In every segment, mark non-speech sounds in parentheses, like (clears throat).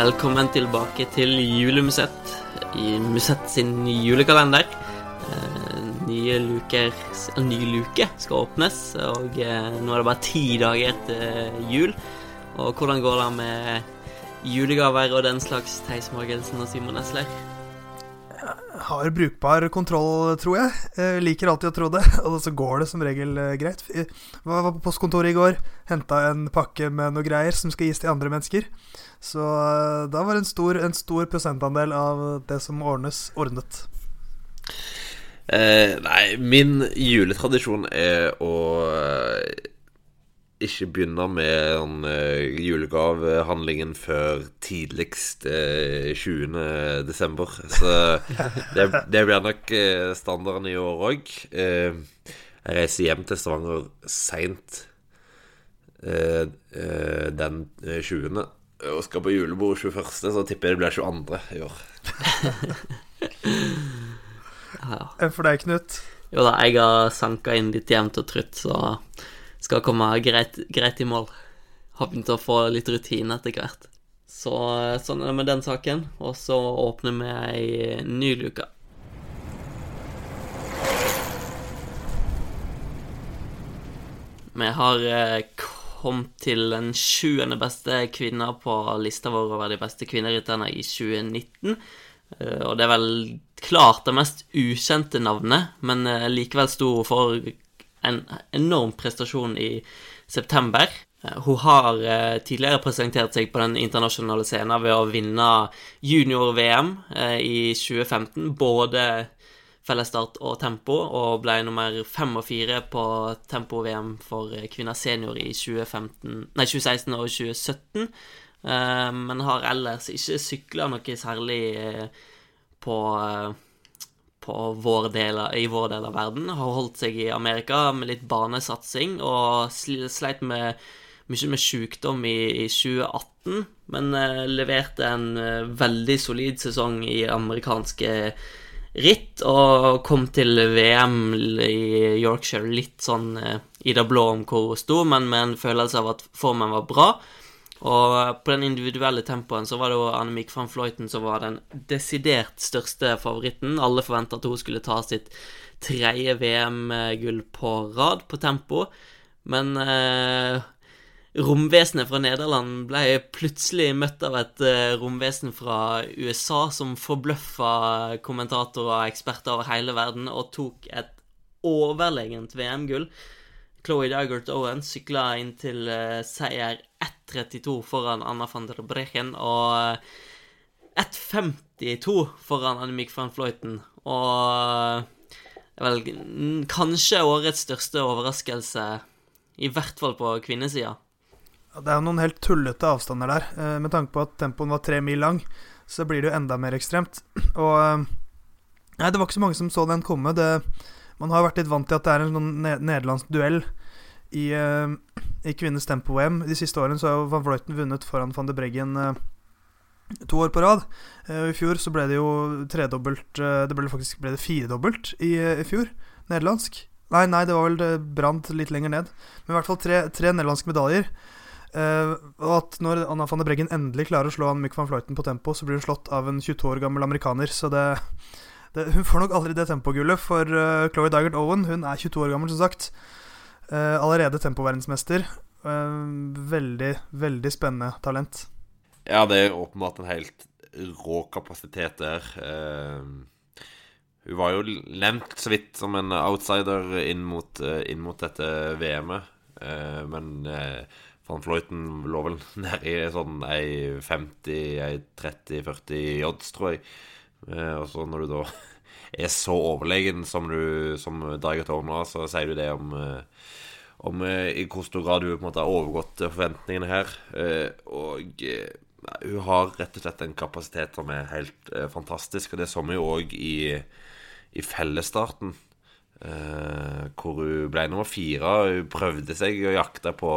Velkommen tilbake til Julemusett i Musett sin julekalender. Eh, nye luker ny luke skal åpnes, og eh, nå er det bare ti dager til jul. Og hvordan går det med julegaver og den slags, Theis Morgensen og Simon Esler? Har brukbar kontroll, tror jeg. jeg. Liker alltid å tro det, (laughs) og så går det som regel eh, greit. Jeg var på postkontoret i går, henta en pakke med noe greier som skal gis til andre mennesker. Så eh, da var en stor, en stor prosentandel av det som ordnes, ordnet. Eh, nei, min juletradisjon er å eh, ikke begynne med den uh, julegavehandlingen før tidligst uh, 20. desember. Så (laughs) det, det blir nok uh, standarden i år òg. jeg reiser hjem til Stavanger seint den 20. og skal på julebord 21., så tipper jeg det blir 22. i år. ja. For deg, Knut? Jo da, jeg har sanka inn litt jevnt og trutt, så skal komme greit, greit i mål. Har begynt å få litt rutine etter hvert. Så sånn er det med den saken. Og så åpner vi ei ny luke. Vi har kommet til den sjuende beste kvinna på lista vår over de beste kvinnerytterne i 2019. Eh, og det er vel klart det mest ukjente navnet, men eh, likevel sto for en enorm prestasjon i september. Eh, hun har tidligere presentert seg på den internasjonale scenen ved å vinne junior-VM i 2015. Både fellesstart og tempo, og ble nummer fem og fire på tempo-VM for kvinner senior i 2015, nei, 2016 og 2017. Men har ellers ikke sykla noe særlig på på vår del, i vår del av verden. Har holdt seg i Amerika med litt banesatsing og sleit med mye med sykdom i, i 2018, men uh, leverte en uh, veldig solid sesong i amerikanske ritt og kom til VM i Yorkshire litt sånn uh, i det blå om hvor hun sto, men med en følelse av at formen var bra. Og på den individuelle tempoen så var det jo Annemiek van Fløyten som var den desidert største favoritten. Alle forventa at hun skulle ta sitt tredje VM-gull på rad på tempo, men eh, romvesenet fra Nederland ble plutselig møtt av et eh, romvesen fra USA som forbløffa kommentatorer og eksperter over hele verden og tok et overlegent VM-gull. Chloé Dygert Owen sykla inn til uh, seier 1.32 foran Anna van der Brechen og 1.52 foran Annemiek van Fløyten. Og vel kanskje årets største overraskelse, i hvert fall på kvinnesida. Det er jo noen helt tullete avstander der. Uh, med tanke på at tempoen var tre mil lang, så blir det jo enda mer ekstremt. (clears throat) Og Nei, det var ikke så mange som så den komme. Det man har vært litt vant til at det er en sånn nederlandsk duell i, uh, i kvinnes tempo-VM. De siste årene så har jo Van Vleuten vunnet foran van de Breggen to år på rad. I fjor så ble det jo tredobbelt Det ble faktisk ble det firedobbelt i, i fjor. Nederlandsk. Nei, nei, det var vel brant litt lenger ned. Men i hvert fall tre, tre nederlandske medaljer. Uh, og at når Anna van de Breggen endelig klarer å slå Anne Mick van Fløyten på tempo, så blir hun slått av en 22 år gammel amerikaner. Så det, det, hun får nok aldri det tempogullet, for uh, Chloé Dygert Owen hun er 22 år gammel, som sagt. Uh, allerede tempoverdensmester. Uh, veldig, veldig spennende talent. Ja, det er åpenbart en helt rå kapasitet der. Hun var jo nevnt så vidt som en outsider inn mot, inn mot dette VM-et, men van Fløyten lå vel (laughs) nedi sånn ei 50, ei 30-40 odds, tror jeg. Eh, og så når du da (laughs) er så overlegen som du som Daget Orna, så sier du det om, eh, om eh, i hvor stor grad du på en måte har overgått forventningene her. Og hun har rett og slett en kapasitet som er helt fantastisk, og det så vi jo òg i, i fellesstarten. Hvor hun ble nummer fire. Hun prøvde seg og jakta på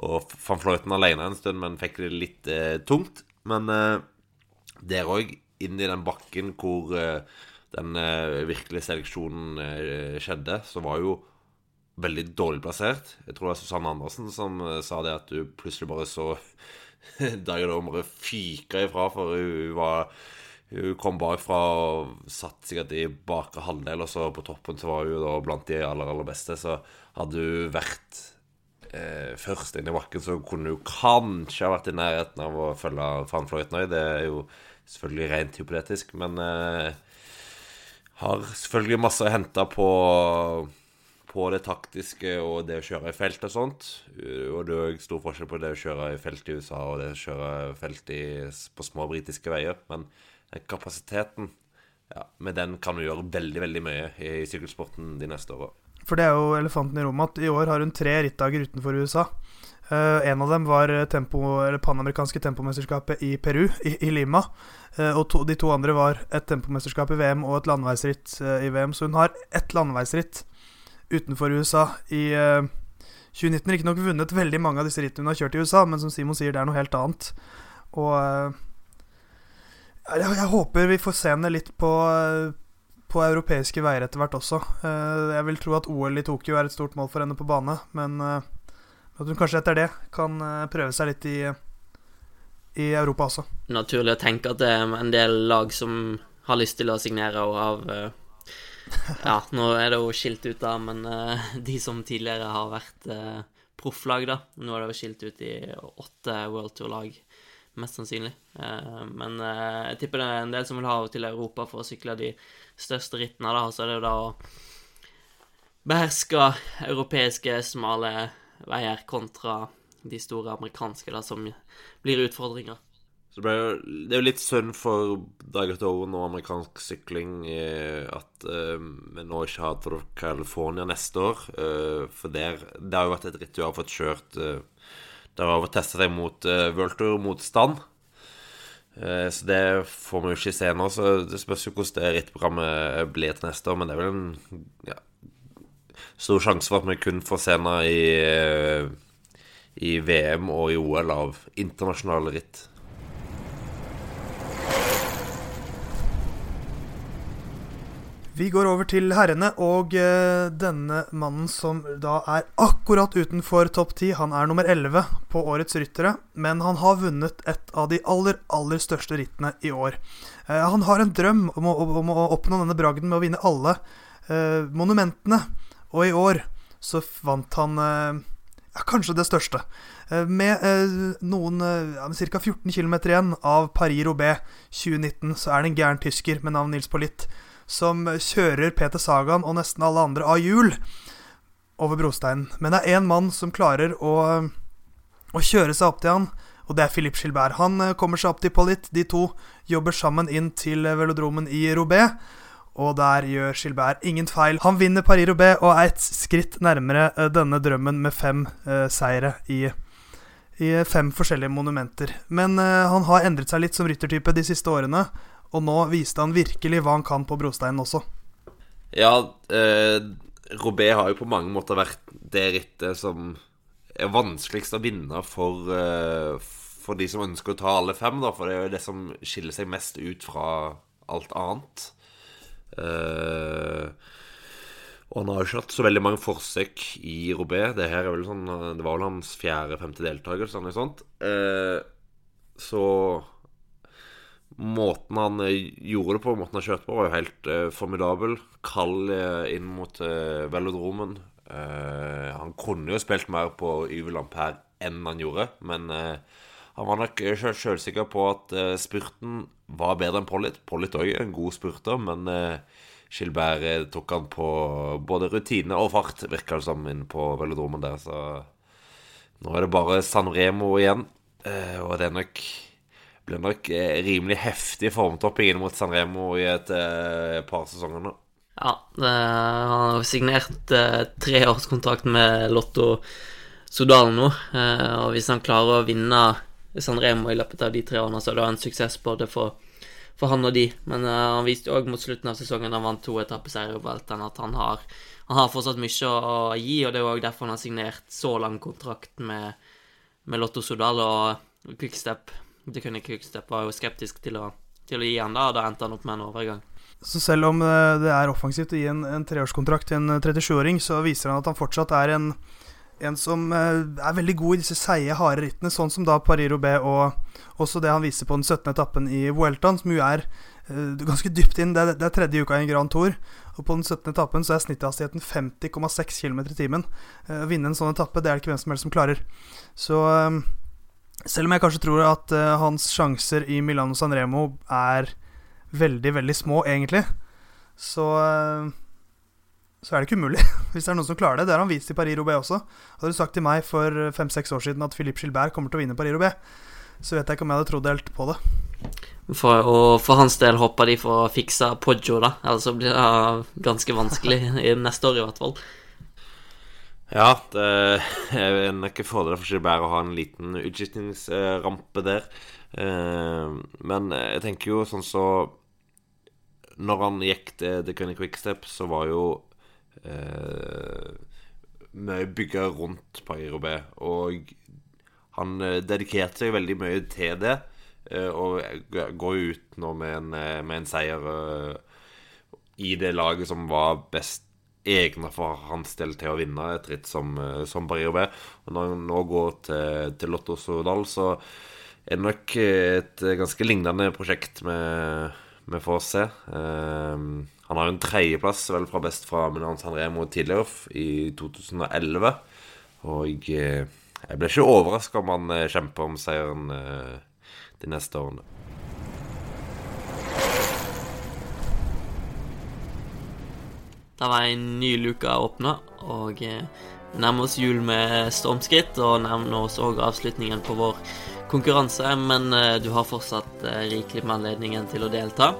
og van Fløyten alene en stund, men fikk det litt eh, tungt. Men eh, der òg inn i den bakken hvor eh, den uh, virkelige seleksjonen uh, skjedde, så var jo veldig dårlig plassert. Jeg tror det var Susanne Andersen som eh, sa det at du plutselig bare så (laughs) Dagger Omre fyke ifra, for hun var Hun kom bakfra og satt sikkert i bakre halvdel, og så på toppen så var hun da blant de aller, aller beste. Så hadde hun vært eh, først inn i bakken, så kunne du kanskje ha vært i nærheten av å følge Fan Fløytnøy. Det er jo selvfølgelig rent hypotetisk, men eh, har selvfølgelig masse å hente på på det taktiske og det å kjøre i felt og sånt. Og det er jo stor forskjell på det å kjøre i felt i USA og det å kjøre felt i, på små britiske veier. Men den kapasiteten, ja, med den kan du gjøre veldig, veldig mye i sykkelsporten de neste åra. For det er jo elefanten i rommet at i år har hun tre rittdager utenfor USA. Uh, en av dem var tempo, eller panamerikanske tempomesterskapet i Peru, i, i Lima. Uh, og to, de to andre var et tempomesterskap i VM og et landeveisritt uh, i VM. Så hun har ett landeveisritt utenfor USA i 2019. Riktignok vunnet veldig mange av disse rittene hun har kjørt i USA, men som Simon sier, det er noe helt annet. Og jeg, jeg, håper vi får se henne litt på på europeiske veier etter hvert også. Jeg vil tro at OL i Tokyo er et stort mål for henne på bane, men at hun kanskje etter det kan eh, prøve seg litt i, i Europa også. Naturlig å tenke at det er en del lag som har lyst til å signere og av eh, Ja, nå er det jo skilt ut, da, men de som tidligere har vært profflag, da Nå er det jo skilt ut i åtte World Tour-lag, mest sannsynlig. Uh, men jeg tipper det er en del som vil ha til Europa for å sykle de største rittene, da. Så er det jo da å beherske europeiske smale veier kontra de store amerikanske, da, som blir utfordringer. Så det, jo, det er jo litt synd for Dagat Owen og amerikansk sykling at uh, vi nå ikke har for California neste år. Uh, for der, det har jo vært et ritt du har fått kjørt uh, Der har å teste seg mot uh, World så det får vi jo ikke se nå. Så det spørs jo hvordan det rittprogrammet blir til neste år. Men det er vel en ja, stor sjanse for at vi kun får se henne i, i VM og i OL av internasjonale ritt. Vi går over til herrene, og uh, denne mannen som da er akkurat utenfor topp ti, han er nummer 11 på årets ryttere, men han har vunnet et av de aller, aller største rittene i år. Uh, han har en drøm om å, om å, oppnå denne bragden med å vinne alle uh, monumentene og i år så vant han eh, kanskje det største. Eh, med eh, noen ja, ca. 14 km igjen av Paris-Roubais 2019 så er det en gæren tysker med navn Nils Pollitt som kjører Peter Sagan og nesten alle andre av hjul over brosteinen. Men det er én mann som klarer å, å kjøre seg opp til han, og det er Philippe Gilbert. Han kommer seg opp til Pollitt. De to jobber sammen inn til velodromen i Roubaix og der gjør Gilbert ingen feil. Han vinner Paris-Roubais og er et skritt nærmere uh, denne drømmen med fem uh, seire i, i, fem forskjellige monumenter. Men uh, han har endret seg litt som ryttertype de siste årene, og nå viste han virkelig hva han kan på brosteinen også. Ja, eh, Robé har jo på mange måter vært det rittet som er vanskeligst å vinne for, for de som ønsker å ta alle fem, da, for det er jo det som skiller seg mest ut fra alt annet. Eh, og han har jo ikke hatt så veldig mange forsøk i Robé. Det sånn Det var vel hans fjerde-femte deltakelse, eller noe sånt. Eh, så måten han gjorde det på, måten han kjørte på, var jo helt eh, formidabel. Kald inn mot velodromen. han kunne jo spilt mer på Yvel Ampere enn han gjorde, men han var nok sjølsikker på at spurten var bedre enn Pollitt. Pollitt òg er en god spurter, men Skilberg eh, tok han på både rutine og fart, virka det som, inn på velodromen der. Så nå er det bare San Remo igjen, og det er nok blir nok rimelig heftig formtopping inn mot San Remo i et uh, par sesonger nå. Ja, han har signert uh, treårskontrakt med Lotto Sodal nå, og hvis han klarer å vinne San Remo i løpet av de tre årene, så er det en suksess både for, for han og de. Men uh, han viste òg mot slutten av sesongen, han vant to etappeseier i Vueltaen, at han har, han har, fortsatt mye å gi, og det er òg derfor han har signert så lang kontrakt med, med Lotto Sodal og Quickstep. Det kunne Quickstep var jo skeptisk til å, til å gi han da, og da endte han opp med en overgang. Så selv om eh, det er offensivt å gi en, en treårskontrakt til en 37-åring, så viser han at han fortsatt er en, en som eh, er veldig god i disse seige, harde rittene, sånn som da Paris-Roubais og også det han viser på den 17. etappen i Vueltaen, som jo er ganske dypt inn. Det er, det er, tredje uka i en Grand Tour, og på den 17. etappen så er snitthastigheten 50,6 km i timen. Å vinne en sånn etappe, det er det ikke hvem som helst som klarer. Så selv om jeg kanskje tror at hans sjanser i Milano Sanremo er veldig, veldig små, egentlig, så så er det ikke umulig. (laughs) Hvis det er noen som klarer det. Det har han vist i Paris-Roubais også. Hadde du sagt til meg for fem-seks år siden at Philippe Gilbert kommer til å vinne Paris-Roubais, så vet jeg ikke om jeg hadde trodd helt på det. For, og for hans del håper de får fiksa Poggio, da. Ellers så blir det ganske vanskelig neste år, i hvert fall. Ja, det er en fordel for Gilbert å ha en liten utskiftingsrampe der. Eh, men jeg tenker jo sånn så Når han gikk til The Gunny Quickstep, så var jo eh, mye bygga rundt Paris-Roubais. Og han eh, dedikerte seg veldig mye til det. Eh, og går ut nå med en, med en seier i det laget som var best egna for hans del til å vinne et ritt som, som Paris-Roubais. Og når han nå går til, til Lotto Sodal, så er det nok et ganske lignende prosjekt vi, får se. Um, han har en tredjeplass vel fra best fra Milan San Remo tidligere, i 2011. Og jeg blir ikke overraska om han kjemper om seieren de neste årene. Det var en ny luke åpna, og vi nærmer oss jul med stormskritt. Og nærmer oss òg avslutningen på vår konkurranse, men du har fortsatt rikelig med anledningen til å delta.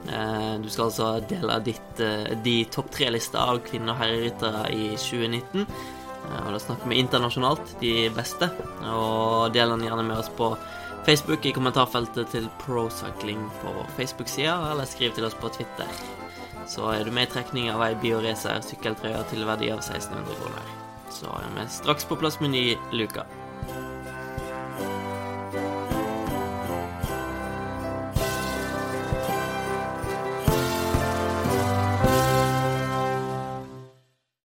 Du skal altså dele ditt, de topp tre-lista av kvinner og herreryttere i 2019. Og da snakker vi internasjonalt, de beste. Og del den gjerne med oss på Facebook i kommentarfeltet til ProCycling på vår Facebook-side, eller skriv til oss på Twitter. Så er du med i trekning av ei BioRacer sykkeltrøye til verdi av 1600 kroner. Så er vi straks på plass med ny luke.